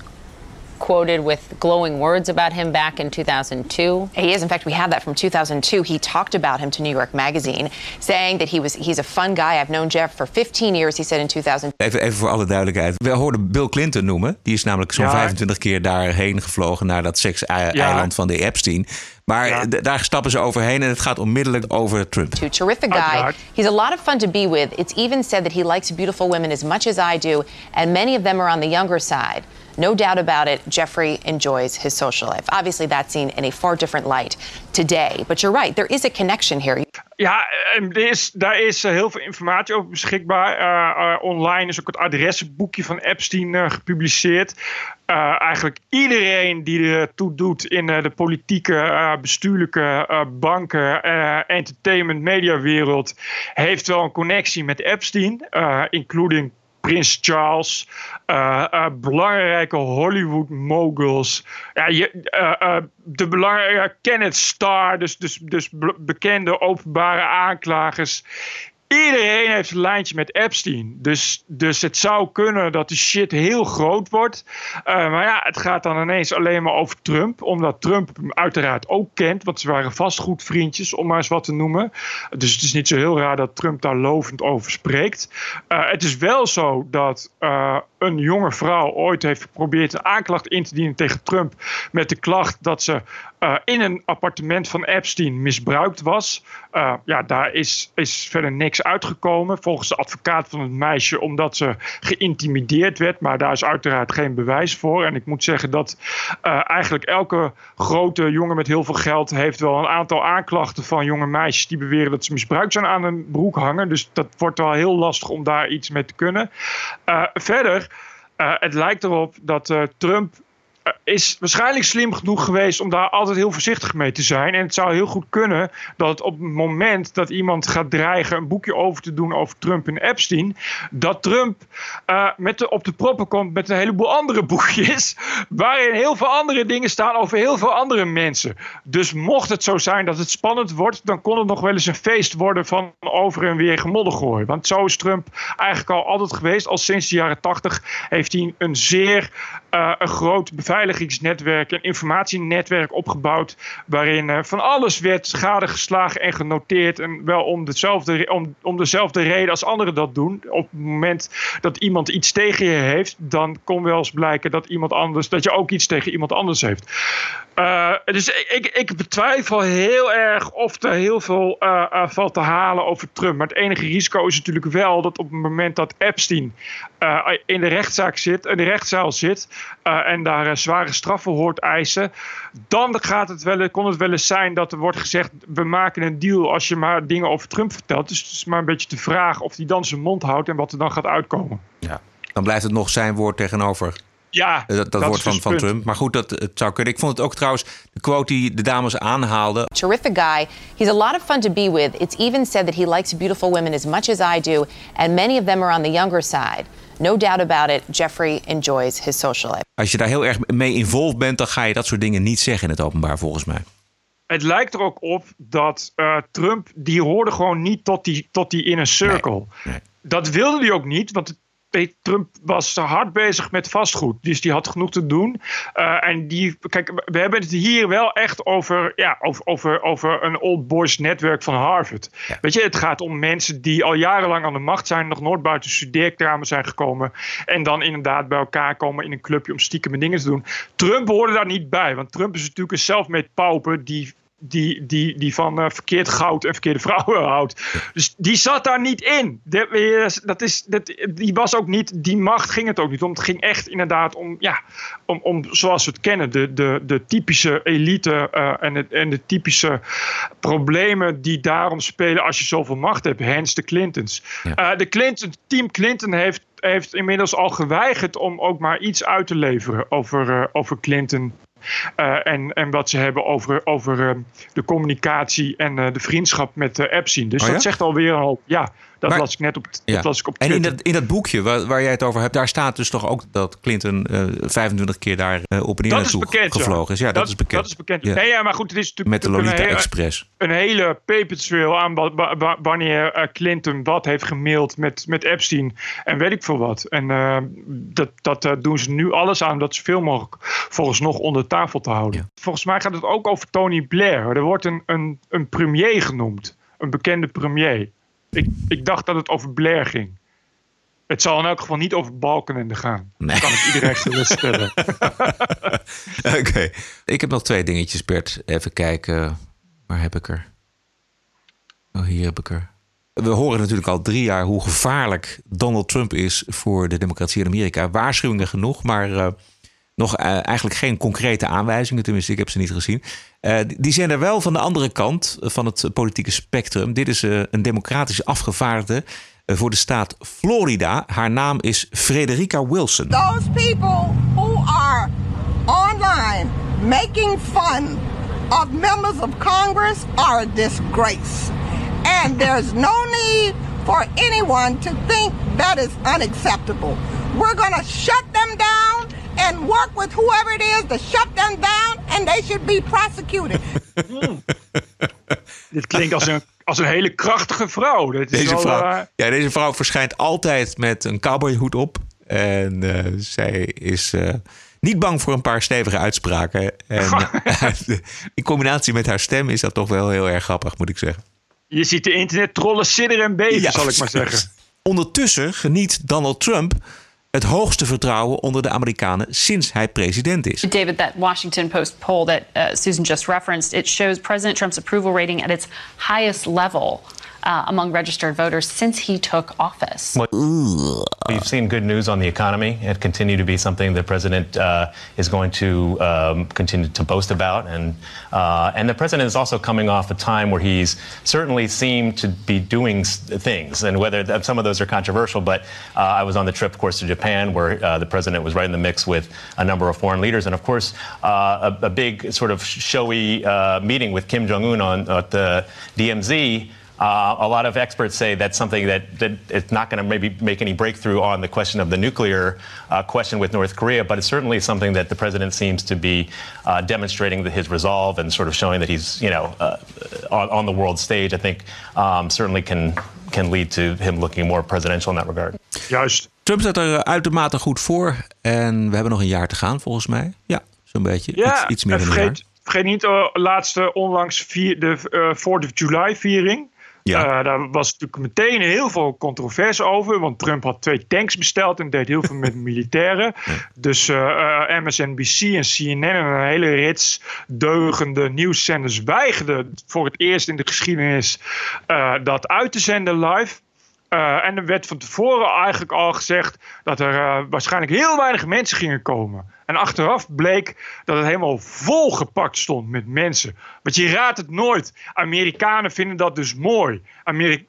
Speaker 19: quoted with glowing words about him back in 2002.
Speaker 20: He is. In fact, we have that from 2002. He talked about him to New York Magazine, saying that he was he's a fun guy. I've known Jeff for 15 years. He said in 2000.
Speaker 1: Even, even voor alle duidelijkheid. We hoorden Bill Clinton noemen. Die is namelijk zo'n
Speaker 2: Ja.
Speaker 1: 25 keer daarheen gevlogen naar dat sekseiland van de Epstein. Maar d- daar stappen ze overheen en het gaat onmiddellijk over Trump.
Speaker 20: Too terrific guy. He's a lot of fun to be with. It's even said that he likes beautiful women as much as I do, and many of them are on the younger side. No doubt about it, Jeffrey enjoys his social life. Obviously, that's seen in a far different light today. But you're right, there is a connection here.
Speaker 2: Ja, en er is, daar is eh, heel veel informatie over beschikbaar. Eh, eh, online is ook het adresboekje van Epstein eh, gepubliceerd. Eh, eigenlijk iedereen die er toe doet in eh, de politieke, eh, bestuurlijke, banken, entertainment, mediawereld, heeft wel een connectie met Epstein, including Prins Charles, belangrijke Hollywood moguls, ja, je, de belangrijke Kenneth Starr, dus, dus, dus be- bekende openbare aanklagers. Iedereen heeft een lijntje met Epstein. Dus, dus het zou kunnen dat de shit heel groot wordt. Eh, maar ja, het gaat dan ineens alleen maar over Trump. Omdat Trump hem uiteraard ook kent. Want ze waren vastgoedvriendjes, om maar eens wat te noemen. Dus het is niet zo heel raar dat Trump daar lovend over spreekt. Eh, het is wel zo dat eh, een jonge vrouw ooit heeft geprobeerd een aanklacht in te dienen tegen Trump. Met de klacht dat ze eh, in een appartement van Epstein misbruikt was. Eh, ja, daar is, is verder niks uitgekomen. Volgens de advocaat van het meisje, omdat ze geïntimideerd werd. Maar daar is uiteraard geen bewijs voor. En ik moet zeggen dat eh, eigenlijk elke grote jongen met heel veel geld. heeft wel een aantal aanklachten van jonge meisjes. die beweren dat ze misbruikt zijn aan een broek hangen. Dus dat wordt wel heel lastig om daar iets mee te kunnen. Verder, het lijkt erop dat Trump is waarschijnlijk slim genoeg geweest om daar altijd heel voorzichtig mee te zijn. En het zou heel goed kunnen dat op het moment dat iemand gaat dreigen een boekje over te doen over Trump en Epstein, dat Trump eh, met de, op de proppen komt met een heleboel andere boekjes, waarin heel veel andere dingen staan over heel veel andere mensen. Dus mocht het zo zijn dat het spannend wordt, dan kon het nog wel eens een feest worden van over en weer gemoddergooi. Want zo is Trump eigenlijk al altijd geweest. Al sinds de jaren tachtig heeft hij een zeer eh, een groot beveiligingsnetwerk, een informatienetwerk opgebouwd. Waarin eh, van alles werd gadegeslagen en genoteerd. En wel om dezelfde, om, om dezelfde reden als anderen dat doen. Op het moment dat iemand iets tegen je heeft, dan kon wel eens blijken dat iemand anders, dat je ook iets tegen iemand anders heeft. Eh, dus ik, ik, betwijfel heel erg of er heel veel eh, valt te halen over Trump. Maar het enige risico is natuurlijk wel dat op het moment dat Epstein in de rechtszaak zit, in de rechtszaal zit eh, en daar eh, zware straffen hoort eisen, dan gaat het wel, kon het wel eens zijn dat er wordt gezegd: we maken een deal als je maar dingen over Trump vertelt. Dus het is maar een beetje de vraag of hij dan zijn mond houdt en wat er dan gaat uitkomen.
Speaker 1: Ja. Dan blijft het nog zijn woord tegenover
Speaker 2: Ja,
Speaker 1: dat, dat,
Speaker 2: dat
Speaker 1: woord van,
Speaker 2: dus
Speaker 1: van. Trump. Maar goed, dat het zou kunnen. Ik vond het ook trouwens, de quote die de dames aanhaalden.
Speaker 20: Terrific guy. He's a lot of fun to be with. It's even said that he likes beautiful women as much as I do, and many of them are on the younger side. No doubt about it, Jeffrey enjoys his social life.
Speaker 1: Als je daar heel erg mee involved bent, dan ga je dat soort dingen niet zeggen in het openbaar, volgens mij.
Speaker 2: het lijkt er ook op dat eh, Trump, die hoorde gewoon niet tot die, tot die inner circle. Dat wilde hij ook niet, want het- Trump was hard bezig met vastgoed. Dus die had genoeg te doen. Eh, en die, kijk, we hebben het hier wel echt over, ja, over, over, over een old boys netwerk van Harvard. Weet je, het gaat om mensen die al jarenlang aan de macht zijn, nog nooit buiten studeerkamer zijn gekomen. En dan inderdaad bij elkaar komen in een clubje om stiekem dingen te doen. Trump hoorde daar niet bij, want Trump is natuurlijk een self-made pauper die die, die, die van eh, verkeerd goud en verkeerde vrouwen <laughs> houdt. Dus die zat daar niet in. De- eh, dat is, dat, die was ook niet, die macht ging het ook niet om. Het ging echt inderdaad om, ja, om, om zoals we het kennen, de, de, de typische elite eh, en, het, en de typische problemen die daarom spelen als je zoveel macht hebt. Hens de Clintons. De Clinton, team Clinton heeft, heeft inmiddels al geweigerd om ook maar iets uit te leveren over, eh, over Clinton. Eh, en, en wat ze hebben over, over eh, de communicatie en eh, de vriendschap met eh, Epstein. Dus
Speaker 1: Oh ja?
Speaker 2: dat zegt alweer al. Ja, Dat
Speaker 1: Maar-
Speaker 2: las ik net op, dat
Speaker 1: Ja.
Speaker 2: las ik op
Speaker 1: En in
Speaker 2: Twitter.
Speaker 1: dat, in dat boekje waar, waar jij het over hebt, daar staat dus toch ook dat Clinton eh 25 keer daar eh, op en neer naartoe gevlogen is. Ja, dat, is bekend.
Speaker 2: Dat is bekend.
Speaker 1: Ja.
Speaker 2: Nee, ja, maar goed, het is natuurlijk
Speaker 1: Met de Lolita
Speaker 2: een, hele-
Speaker 1: Express.
Speaker 2: een hele papertrail aan wa- wa- wa- wanneer eh, Clinton wat heeft gemaild met, met Epstein en weet ik veel wat. En eh, dat, dat eh, doen ze nu alles aan om dat zoveel mogelijk volgens nog onder tafel te houden. Volgens mij gaat het ook over Tony Blair. Er wordt een, een, een premier genoemd. Een bekende premier. Ik, ik dacht dat het over Blair ging. Het zal in elk geval niet over Balkenende gaan.
Speaker 1: Nee.
Speaker 2: Kan ik iedereen geruststellen. <laughs>
Speaker 1: Oké. Ik heb nog twee dingetjes, Bert. Even kijken. Waar heb ik er? Oh, hier heb ik er. We horen natuurlijk al drie jaar hoe gevaarlijk Donald Trump is voor de democratie in Amerika. Waarschuwingen genoeg, maar eh, nog eh, eigenlijk geen concrete aanwijzingen. Tenminste, ik heb ze niet gezien. Eh, die zijn er wel van de andere kant van het politieke spectrum. Dit is eh, een democratische afgevaardigde eh, voor de staat Florida. Haar naam is Frederica Wilson.
Speaker 21: Those people who are online making fun of members of Congress are a disgrace. And there's no need for anyone to think that is unacceptable. We're going to shut them down and work with whoever it is to shut them down, and they should be prosecuted. <laughs>
Speaker 2: Dit klinkt als een, als een hele krachtige vrouw. Dit is
Speaker 1: Deze
Speaker 2: wel,
Speaker 1: vrouw,
Speaker 2: eh,
Speaker 1: ja, deze vrouw verschijnt altijd met een cowboyhoed op. En eh, zij is eh, niet bang voor een paar stevige uitspraken. En <laughs> in combinatie met haar stem is dat toch wel heel erg grappig, moet ik zeggen.
Speaker 2: je ziet de internettrollen sidderen en beven,
Speaker 1: Ja,
Speaker 2: zal ik maar zeggen.
Speaker 1: Ondertussen geniet Donald Trump het hoogste vertrouwen onder de Amerikanen sinds hij president is.
Speaker 22: David, that Washington Post poll that uh, Susan just referenced, it shows President Trump's approval rating at its highest level uh, among registered voters since he took office.
Speaker 23: We've seen good news on the economy. It continue to be something the president uh, is going to um, continue to boast about, and uh, and the president is also coming off a time where he's certainly seemed to be doing things, and whether that, some of those are controversial. But uh, I was on the trip, of course, to Japan, where uh, the president was right in the mix with a number of foreign leaders, and of course, uh, a, a big sort of showy uh, meeting with Kim Jong Un on at the DMZ. Uh, a lot of experts say that's something that, that it's not going to maybe make any breakthrough on the question of the nuclear uh, question with North Korea, but it's certainly something that the president seems to be uh, demonstrating that his resolve and sort of showing that he's, you know, uh, on, on the world stage. I think um, certainly can can lead to him looking more presidential in that regard.
Speaker 2: Juist.
Speaker 1: Trump staat er uitermate goed voor. En we hebben nog een jaar te gaan, volgens mij. Ja, zo'n beetje.
Speaker 2: Ja,
Speaker 1: iets, iets meer
Speaker 2: en
Speaker 1: dan een jaar.
Speaker 2: vergeet, vergeet niet de laatste onlangs vier, de eh 4th of July viering.
Speaker 1: Ja.
Speaker 2: Eh, daar was natuurlijk meteen heel veel controverse over. Want Trump had twee tanks besteld en deed heel veel met <laughs> militairen. Dus eh, eh, MSNBC en CNN en een hele rits deugende nieuwszenders weigerden voor het eerst in de geschiedenis dat uit te zenden live. Eh, en er werd van tevoren eigenlijk al gezegd dat er eh, waarschijnlijk heel weinig mensen gingen komen. En achteraf bleek dat het helemaal volgepakt stond met mensen. Want je raadt het nooit. Amerikanen vinden dat dus mooi. Ameri-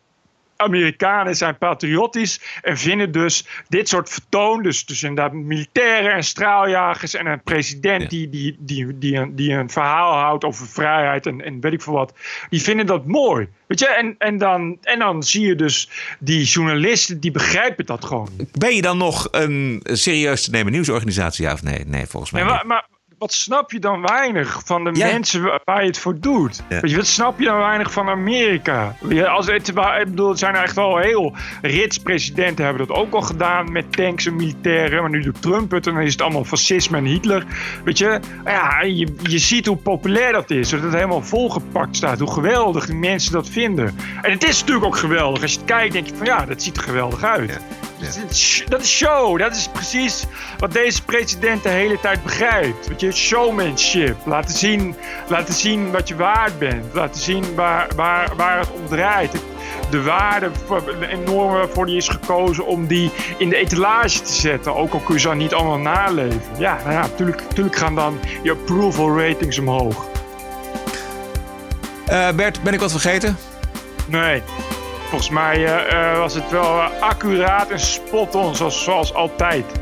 Speaker 2: Amerikanen zijn patriotisch en vinden dus dit soort vertoon, dus, dus inderdaad militairen en straaljagers en een president die, die, die, die, een, die een verhaal houdt over vrijheid en, en weet ik veel wat, die vinden dat mooi. Weet je, en, en, dan, en dan zie je dus die journalisten, die begrijpen dat gewoon.
Speaker 1: Ben je dan nog een serieus te nemen nieuwsorganisatie? Ja of nee? Nee, volgens mij
Speaker 2: Nee, maar wat snap je dan weinig van de
Speaker 1: Ja.
Speaker 2: mensen wa- waar je het voor doet?
Speaker 1: Ja.
Speaker 2: Weet je, wat snap je dan weinig van Amerika? Ja, Als het, ik bedoel, het zijn echt wel heel rits presidenten hebben dat ook al gedaan met tanks en militairen. Maar nu doet Trump het en dan is het allemaal fascisme en Hitler. Weet je, ja, je, je ziet hoe populair dat is. Dat het helemaal volgepakt staat. Hoe geweldig die mensen dat vinden. En het is natuurlijk ook geweldig. Als je het kijkt, denk je van ja, dat ziet er geweldig uit. Dat is show. Dat is precies wat deze president de hele tijd begrijpt. Weet je, showmanship. Laten zien, laten zien wat je waard bent. Laten zien waar, waar, waar het om draait. De waarde, de enorme voor die is gekozen om die in de etalage te zetten. Ook al kun je ze niet allemaal naleven. Ja, nou ja, natuurlijk, natuurlijk gaan dan je approval ratings omhoog.
Speaker 1: Eh, Bert, ben ik wat vergeten?
Speaker 2: Nee. Volgens mij eh, eh, was het wel eh, accuraat en spot on, zoals, altijd. <laughs>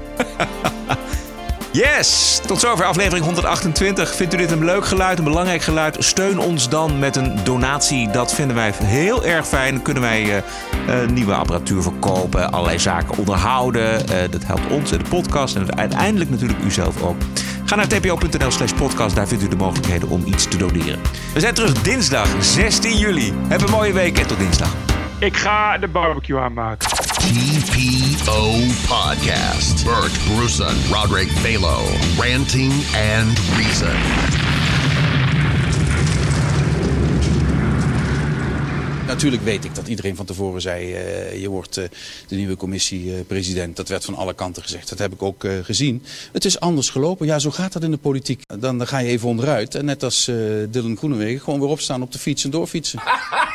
Speaker 1: Yes! Tot zover aflevering 128. Vindt u dit een leuk geluid, een belangrijk geluid? Steun ons dan met een donatie. Dat vinden wij heel erg fijn. Kunnen wij uh, nieuwe apparatuur verkopen, allerlei zaken onderhouden. Dat helpt ons en de podcast en uiteindelijk natuurlijk u zelf ook. Ga naar tpo.nl slash podcast. Daar vindt u de mogelijkheden om iets te doneren. We zijn terug dinsdag 16 juli. Heb een mooie week en tot dinsdag.
Speaker 2: Ik ga de barbecue aanmaken.
Speaker 7: TPO Podcast. Bert Brussen, Roderick Balo. Ranting and Reason.
Speaker 24: Natuurlijk weet ik dat iedereen van tevoren zei, uh, je wordt uh, de nieuwe commissiepresident. dat werd van alle kanten gezegd. Dat heb ik ook uh, gezien. Het is anders gelopen. Ja, zo gaat dat in de politiek. Dan, dan ga je even onderuit. En net als Dylan Groenewegen gewoon weer opstaan op de fiets en doorfietsen. <laughs>